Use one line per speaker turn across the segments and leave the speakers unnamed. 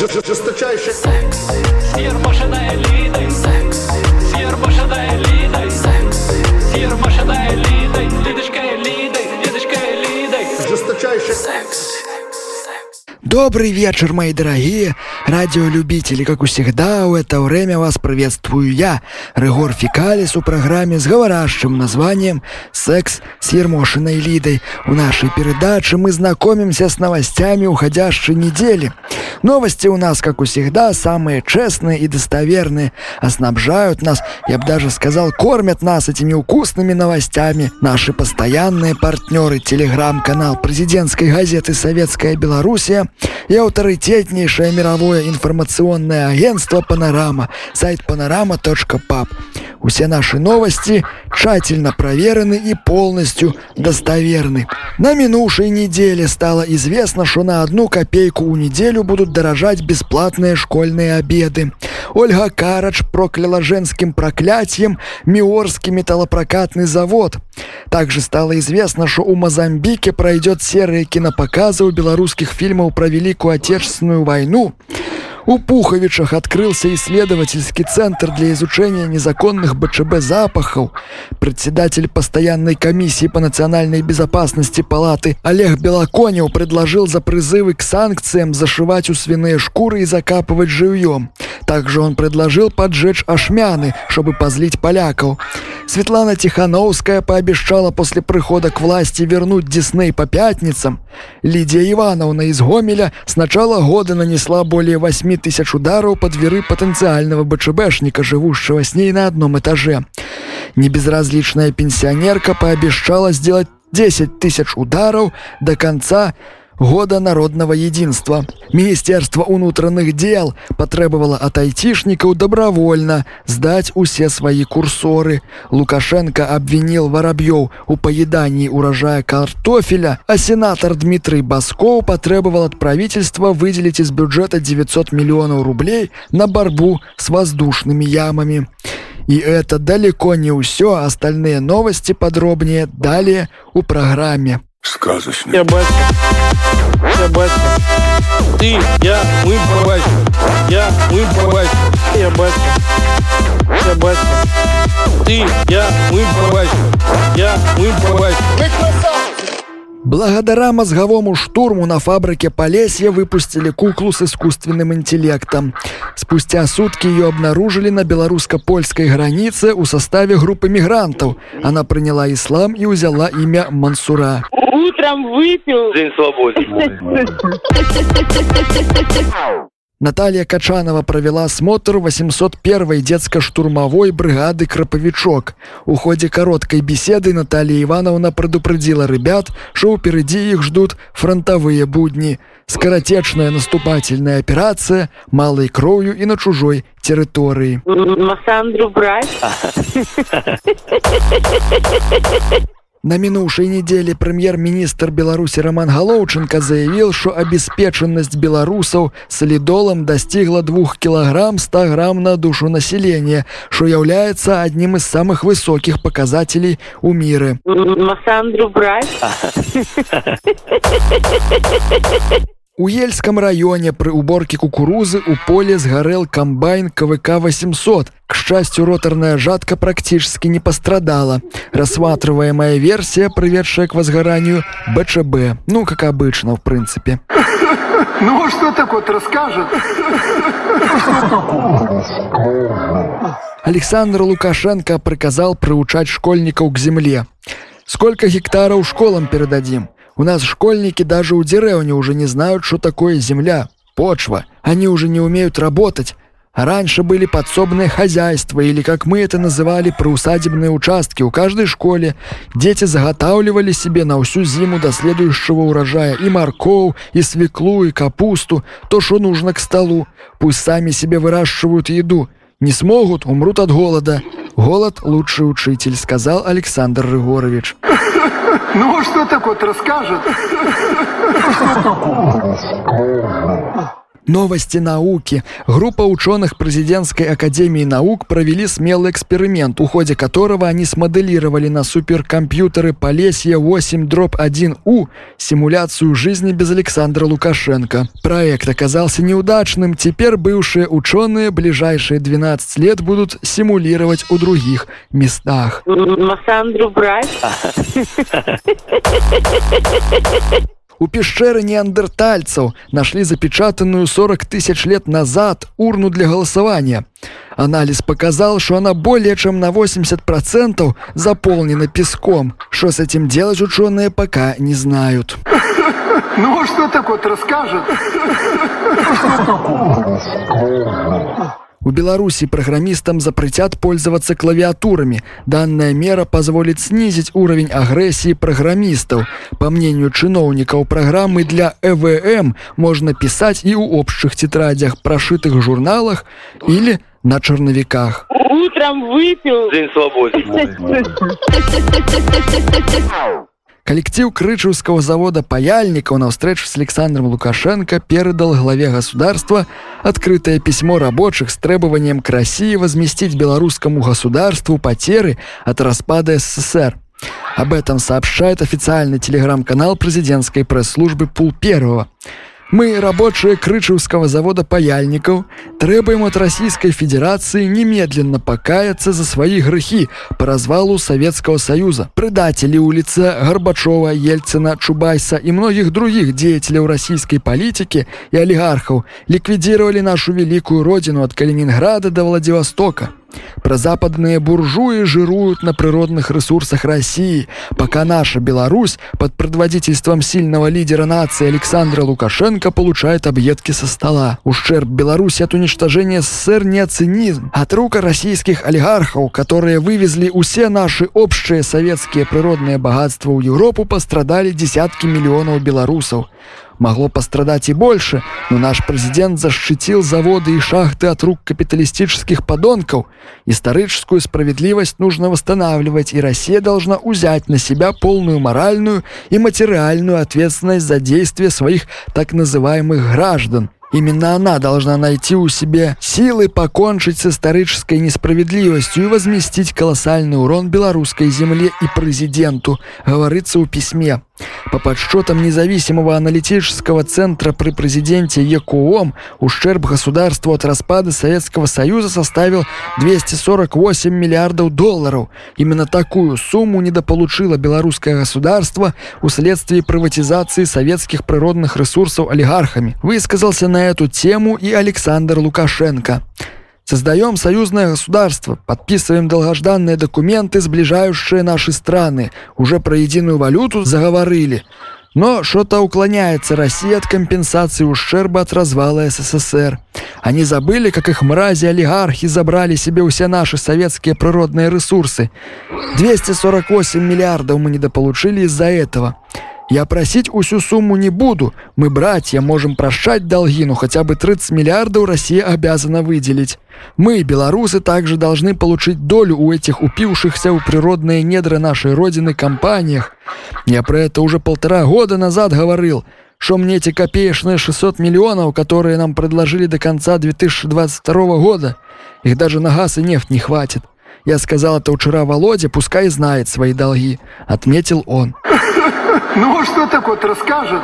Жесточайший секс. Сирмашина элитой. Секс. Сирмашина элитой. Секс. Сирмашина элитой. Лидочка элитой. Лидочка элитой. Жесточайший секс.
Добрый вечер, мои дорогие радиолюбители. Как всегда, в это время вас приветствую я, Регор Фикалис, в программе с говорящим названием «Секс с Ермошиной Лидой». В нашей передаче мы знакомимся с новостями уходящей недели. Новости у нас, как всегда, самые честные и достоверные. Оснабжают нас, я бы даже сказал, кормят нас этими вкусными новостями. Наши постоянные партнеры, телеграм-канал президентской газеты «Советская Белоруссия» и авторитетнейшее мировое информационное агентство «Панорама», сайт panorama.pub. Все наши новости тщательно проверены и полностью достоверны. На минувшей неделе стало известно, что на одну копейку у неделю будут дорожать бесплатные школьные обеды. Ольга Карач прокляла женским проклятием Миорский металлопрокатный завод. Также стало известно, что у Мозамбике пройдет серые кинопоказы у белорусских фильмов про Великую Отечественную войну. У Пуховичах открылся исследовательский центр для изучения незаконных БЧБ запахов. Председатель постоянной комиссии по национальной безопасности палаты Олег Белоконев предложил за призывы к санкциям зашивать у свиные шкуры и закапывать живьем. Также он предложил поджечь ашмяны, чтобы позлить поляков. Светлана Тихановская пообещала после прихода к власти вернуть Дисней по пятницам. Лидия Ивановна из Гомеля с начала года нанесла более 8 тысяч ударов по двери потенциального БЧБшника, живущего с ней на одном этаже. Небезразличная пенсионерка пообещала сделать 10 тысяч ударов до конца года народного единства. Министерство унутранных дел потребовало от айтишников добровольно сдать усе свои курсоры. Лукашенко обвинил Воробьев у поедании урожая картофеля, а сенатор Дмитрий Басков потребовал от правительства выделить из бюджета 900 миллионов рублей на борьбу с воздушными ямами. И это далеко не все, остальные новости подробнее далее у программе.
Сказочный. Я батя. Я батя. Ты, я, мы, батя. Я, мы, батя. Я батя. Я батя. Ты, я, мы, батя. Я, мы, батя. Мы красавцы.
Благодаря мозговому штурму на фабрике Полесья выпустили куклу с искусственным интеллектом. Спустя сутки ее обнаружили на белорусско-польской границе у составе группы мигрантов. Она приняла ислам и взяла имя Мансура.
Утром выпил.
День свободы.
Наталья Качанова провела осмотр 801-й детско-штурмовой бригады «Краповичок». В ходе короткой беседы Наталья Ивановна предупредила ребят, что впереди их ждут фронтовые будни. Скоротечная наступательная операция, малой кровью и на чужой территории.
Массандру брать?
На минувшей неделе премьер-министр Беларуси Роман Галоўченко заявил, что обеспеченность белорусов солидолом достигла 2 килограмм 100 грамм на душу населения, что является одним из самых высоких показателей у мира.
Массандру брать?
У Ельском районе при уборке кукурузы у поля сгорел комбайн КВК-800. К счастью, роторная жатка практически не пострадала. Рассматриваемая версия, приведшая к возгоранию БЧБ. Ну, как обычно, в принципе.
Ну, а что такое расскажет?
Александр Лукашенко приказал приучать школьников к земле. Сколько гектаров школам передадим? У нас школьники даже у деревни уже не знают, что такое земля, почва. Они уже не умеют работать. А раньше были подсобные хозяйства, или, как мы это называли, приусадебные участки у каждой школе. Дети заготавливали себе на всю зиму до следующего урожая и морковь, и свеклу, и капусту, то, что нужно к столу. Пусть сами себе выращивают еду. Не смогут, умрут от голода. Голод – лучший учитель, сказал Александр Рыгорович.
Ну, а что такое расскажет?
Новости науки. Группа ученых Президентской академии наук провели смелый эксперимент, в ходе которого они смоделировали на суперкомпьютеры Полесье 8 дроп 1У симуляцию жизни без Александра Лукашенко. Проект оказался неудачным. Теперь бывшие ученые ближайшие 12 лет будут симулировать у других местах.
Массандру брать?
У пещеры неандертальцев нашли запечатанную 40 тысяч лет назад урну для голосования. Анализ показал, что она более чем на 80% заполнена песком. Что с этим делать ученые пока не знают.
Ну, что такое, расскажет?
У Беларуси программистам запретят пользоваться клавиатурами. Данная мера позволит снизить уровень агрессии программистов. По мнению чиновников программы для ЭВМ можно писать и у общих тетрадях, прошитых журналах или на черновиках.
Утром выпил.
День свободы.
Коллектив Крычевского завода паяльников на встречу с Александром Лукашенко передал главе государства открытое письмо рабочих с требованием к России возместить белорусскому государству потери от распада СССР. Об этом сообщает официальный телеграм-канал президентской пресс-службы Пул Первого. Мы, рабочие Крычевского завода паяльников, требуем от Российской Федерации немедленно покаяться за свои грехи по развалу Советского Союза. Предатели улицы Горбачева, Ельцина, Чубайса и многих других деятелей российской политики и олигархов ликвидировали нашу великую родину от Калининграда до Владивостока. Прозападные буржуи жируют на природных ресурсах России, пока наша Беларусь под предводительством сильного лидера нации Александра Лукашенко получает объедки со стола. Ущерб Беларуси от уничтожения СССР неоценизм. От рук российских олигархов, которые вывезли все наши общие советские природные богатства в Европу, пострадали десятки миллионов белорусов. Могло пострадать и больше, но наш президент защитил заводы и шахты от рук капиталистических подонков. Историческую справедливость нужно восстанавливать, и Россия должна взять на себя полную моральную и материальную ответственность за действия своих так называемых граждан. Именно она должна найти у себя силы покончить с исторической несправедливостью и возместить колоссальный урон белорусской земле и президенту, говорится у письме. По подсчетам независимого аналитического центра при президенте ЕКОМ, ущерб государству от распада Советского Союза составил 248 миллиардов долларов. Именно такую сумму недополучило белорусское государство вследствие приватизации советских природных ресурсов олигархами. Высказался на эту тему и Александр Лукашенко. Создаем союзное государство, подписываем долгожданные документы, сближающие наши страны. Уже про единую валюту заговорили. Но что-то уклоняется Россия от компенсации ущерба от развала СССР. Они забыли, как их мрази-олигархи забрали себе все наши советские природные ресурсы. 248 миллиардов мы недополучили из-за этого. Я просить усю сумму не буду. Мы, братья, можем прощать долги, но хотя бы 30 миллиардов Россия обязана выделить. Мы, белорусы, также должны получить долю у этих упившихся у природные недра нашей родины компаниях. Я про это уже полтора года назад говорил, что мне эти копеечные 600 миллионов, которые нам предложили до конца 2022 года, их даже на газ и нефть не хватит. Я сказал это вчера Володе, пускай знает свои долги, отметил он.
Ну, что такое, расскажет?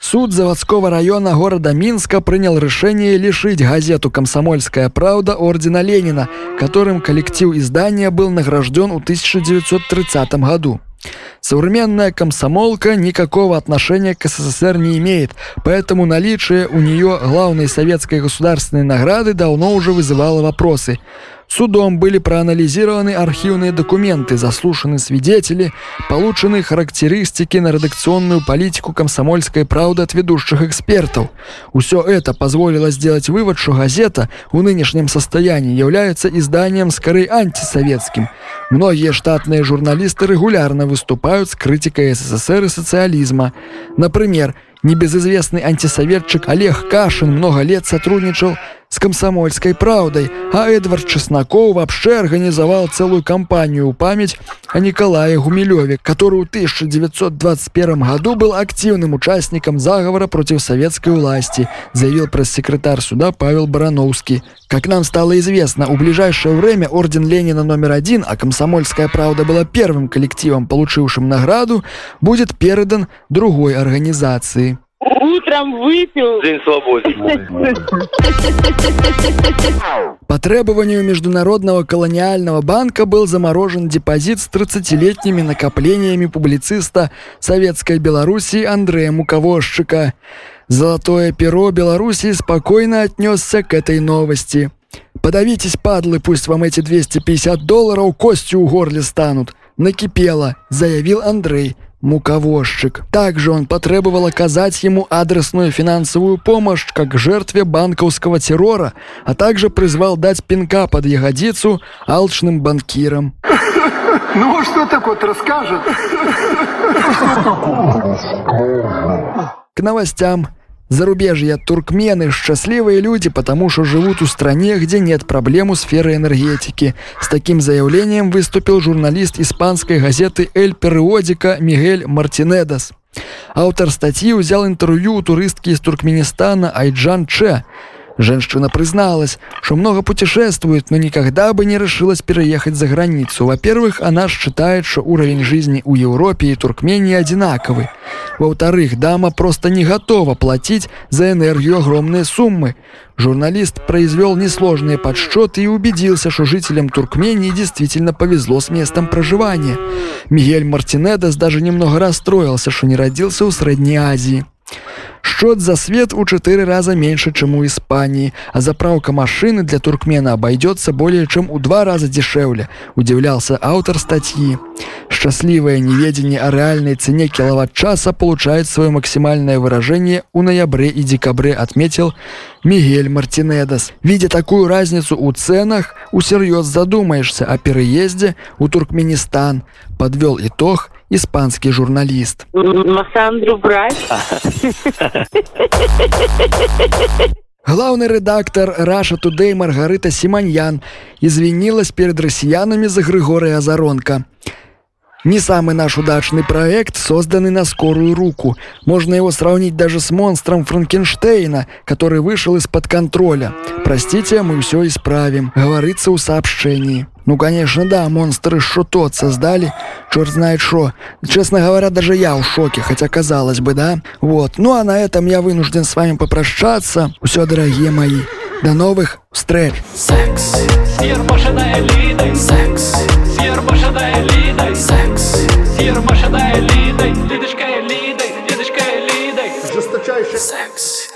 Суд заводского района города Минска принял решение лишить газету «Комсомольская правда» ордена Ленина, которым коллектив издания был награжден в 1930 году. Современная комсомолка никакого отношения к СССР не имеет, поэтому наличие у нее главной советской государственной награды давно уже вызывало вопросы. Судом были проанализированы архивные документы, заслушаны свидетели, получены характеристики на редакционную политику комсомольской правды от ведущих экспертов. Все это позволило сделать вывод, что газета в нынешнем состоянии является изданием скорее антисоветским. Многие штатные журналисты регулярно выступают с критикой СССР и социализма. Например, Небезызвестный антисоветчик Олег Кашин много лет сотрудничал с комсомольской правдой, а Эдвард Чесноков вообще организовал целую кампанию память о Николае Гумилеве, который в 1921 году был активным участником заговора против советской власти, заявил пресс-секретарь суда Павел Барановский. Как нам стало известно, в ближайшее время орден Ленина номер один, а комсомольская правда была первым коллективом, получившим награду, будет передан другой организации.
Утром выпил.
День свободы.
По требованию Международного колониального банка был заморожен депозит с 30-летними накоплениями публициста Советской Белоруссии Андрея Муковозчика. Золотое перо Белоруссии спокойно отнесся к этой новости. «Подавитесь, падлы, пусть вам эти 250 долларов костью у горле станут!» «Накипело», — заявил Андрей муковозчик. Также он потребовал оказать ему адресную финансовую помощь как жертве банковского террора, а также призвал дать пинка под ягодицу алчным банкирам.
Ну, а что так вот расскажет?
К новостям. Зарубежья туркмены – счастливые люди, потому что живут в стране, где нет проблем у сферы энергетики. С таким заявлением выступил журналист испанской газеты «Эль Периодика» Мигель Мартинедес. Автор статьи взял интервью у туристки из Туркменистана Айджан Че. Женщина призналась, что много путешествует, но никогда бы не решилась переехать за границу. Во-первых, она считает, что уровень жизни у Европе и Туркмении одинаковый. Во-вторых, дама просто не готова платить за энергию огромные суммы. Журналист произвел несложные подсчеты и убедился, что жителям Туркмении действительно повезло с местом проживания. Мигель Мартинедес даже немного расстроился, что не родился у Средней Азии. Счет за свет у четыре раза меньше, чем у Испании, а заправка машины для туркмена обойдется более чем у два раза дешевле, удивлялся автор статьи. Счастливое неведение о реальной цене киловатт-часа получает свое максимальное выражение у ноябре и декабре, отметил Мигель Мартинедес. Видя такую разницу у ценах, усерьез задумаешься о переезде у Туркменистан, подвел итог испанский журналист.
Массандру брать.
Главный редактор Раша Today Маргарита Симоньян извинилась перед россиянами за Григория Азаронка. Не самый наш удачный проект, созданный на скорую руку. Можно его сравнить даже с монстром Франкенштейна, который вышел из-под контроля. Простите, мы все исправим, говорится у сообщении. Ну, конечно, да, монстры что тот создали, черт знает что. Честно говоря, даже я в шоке, хотя казалось бы, да? Вот. Ну а на этом я вынужден с вами попрощаться. Все, дорогие мои. До новых встреч.
Секс. Секс. Жесточайший секс.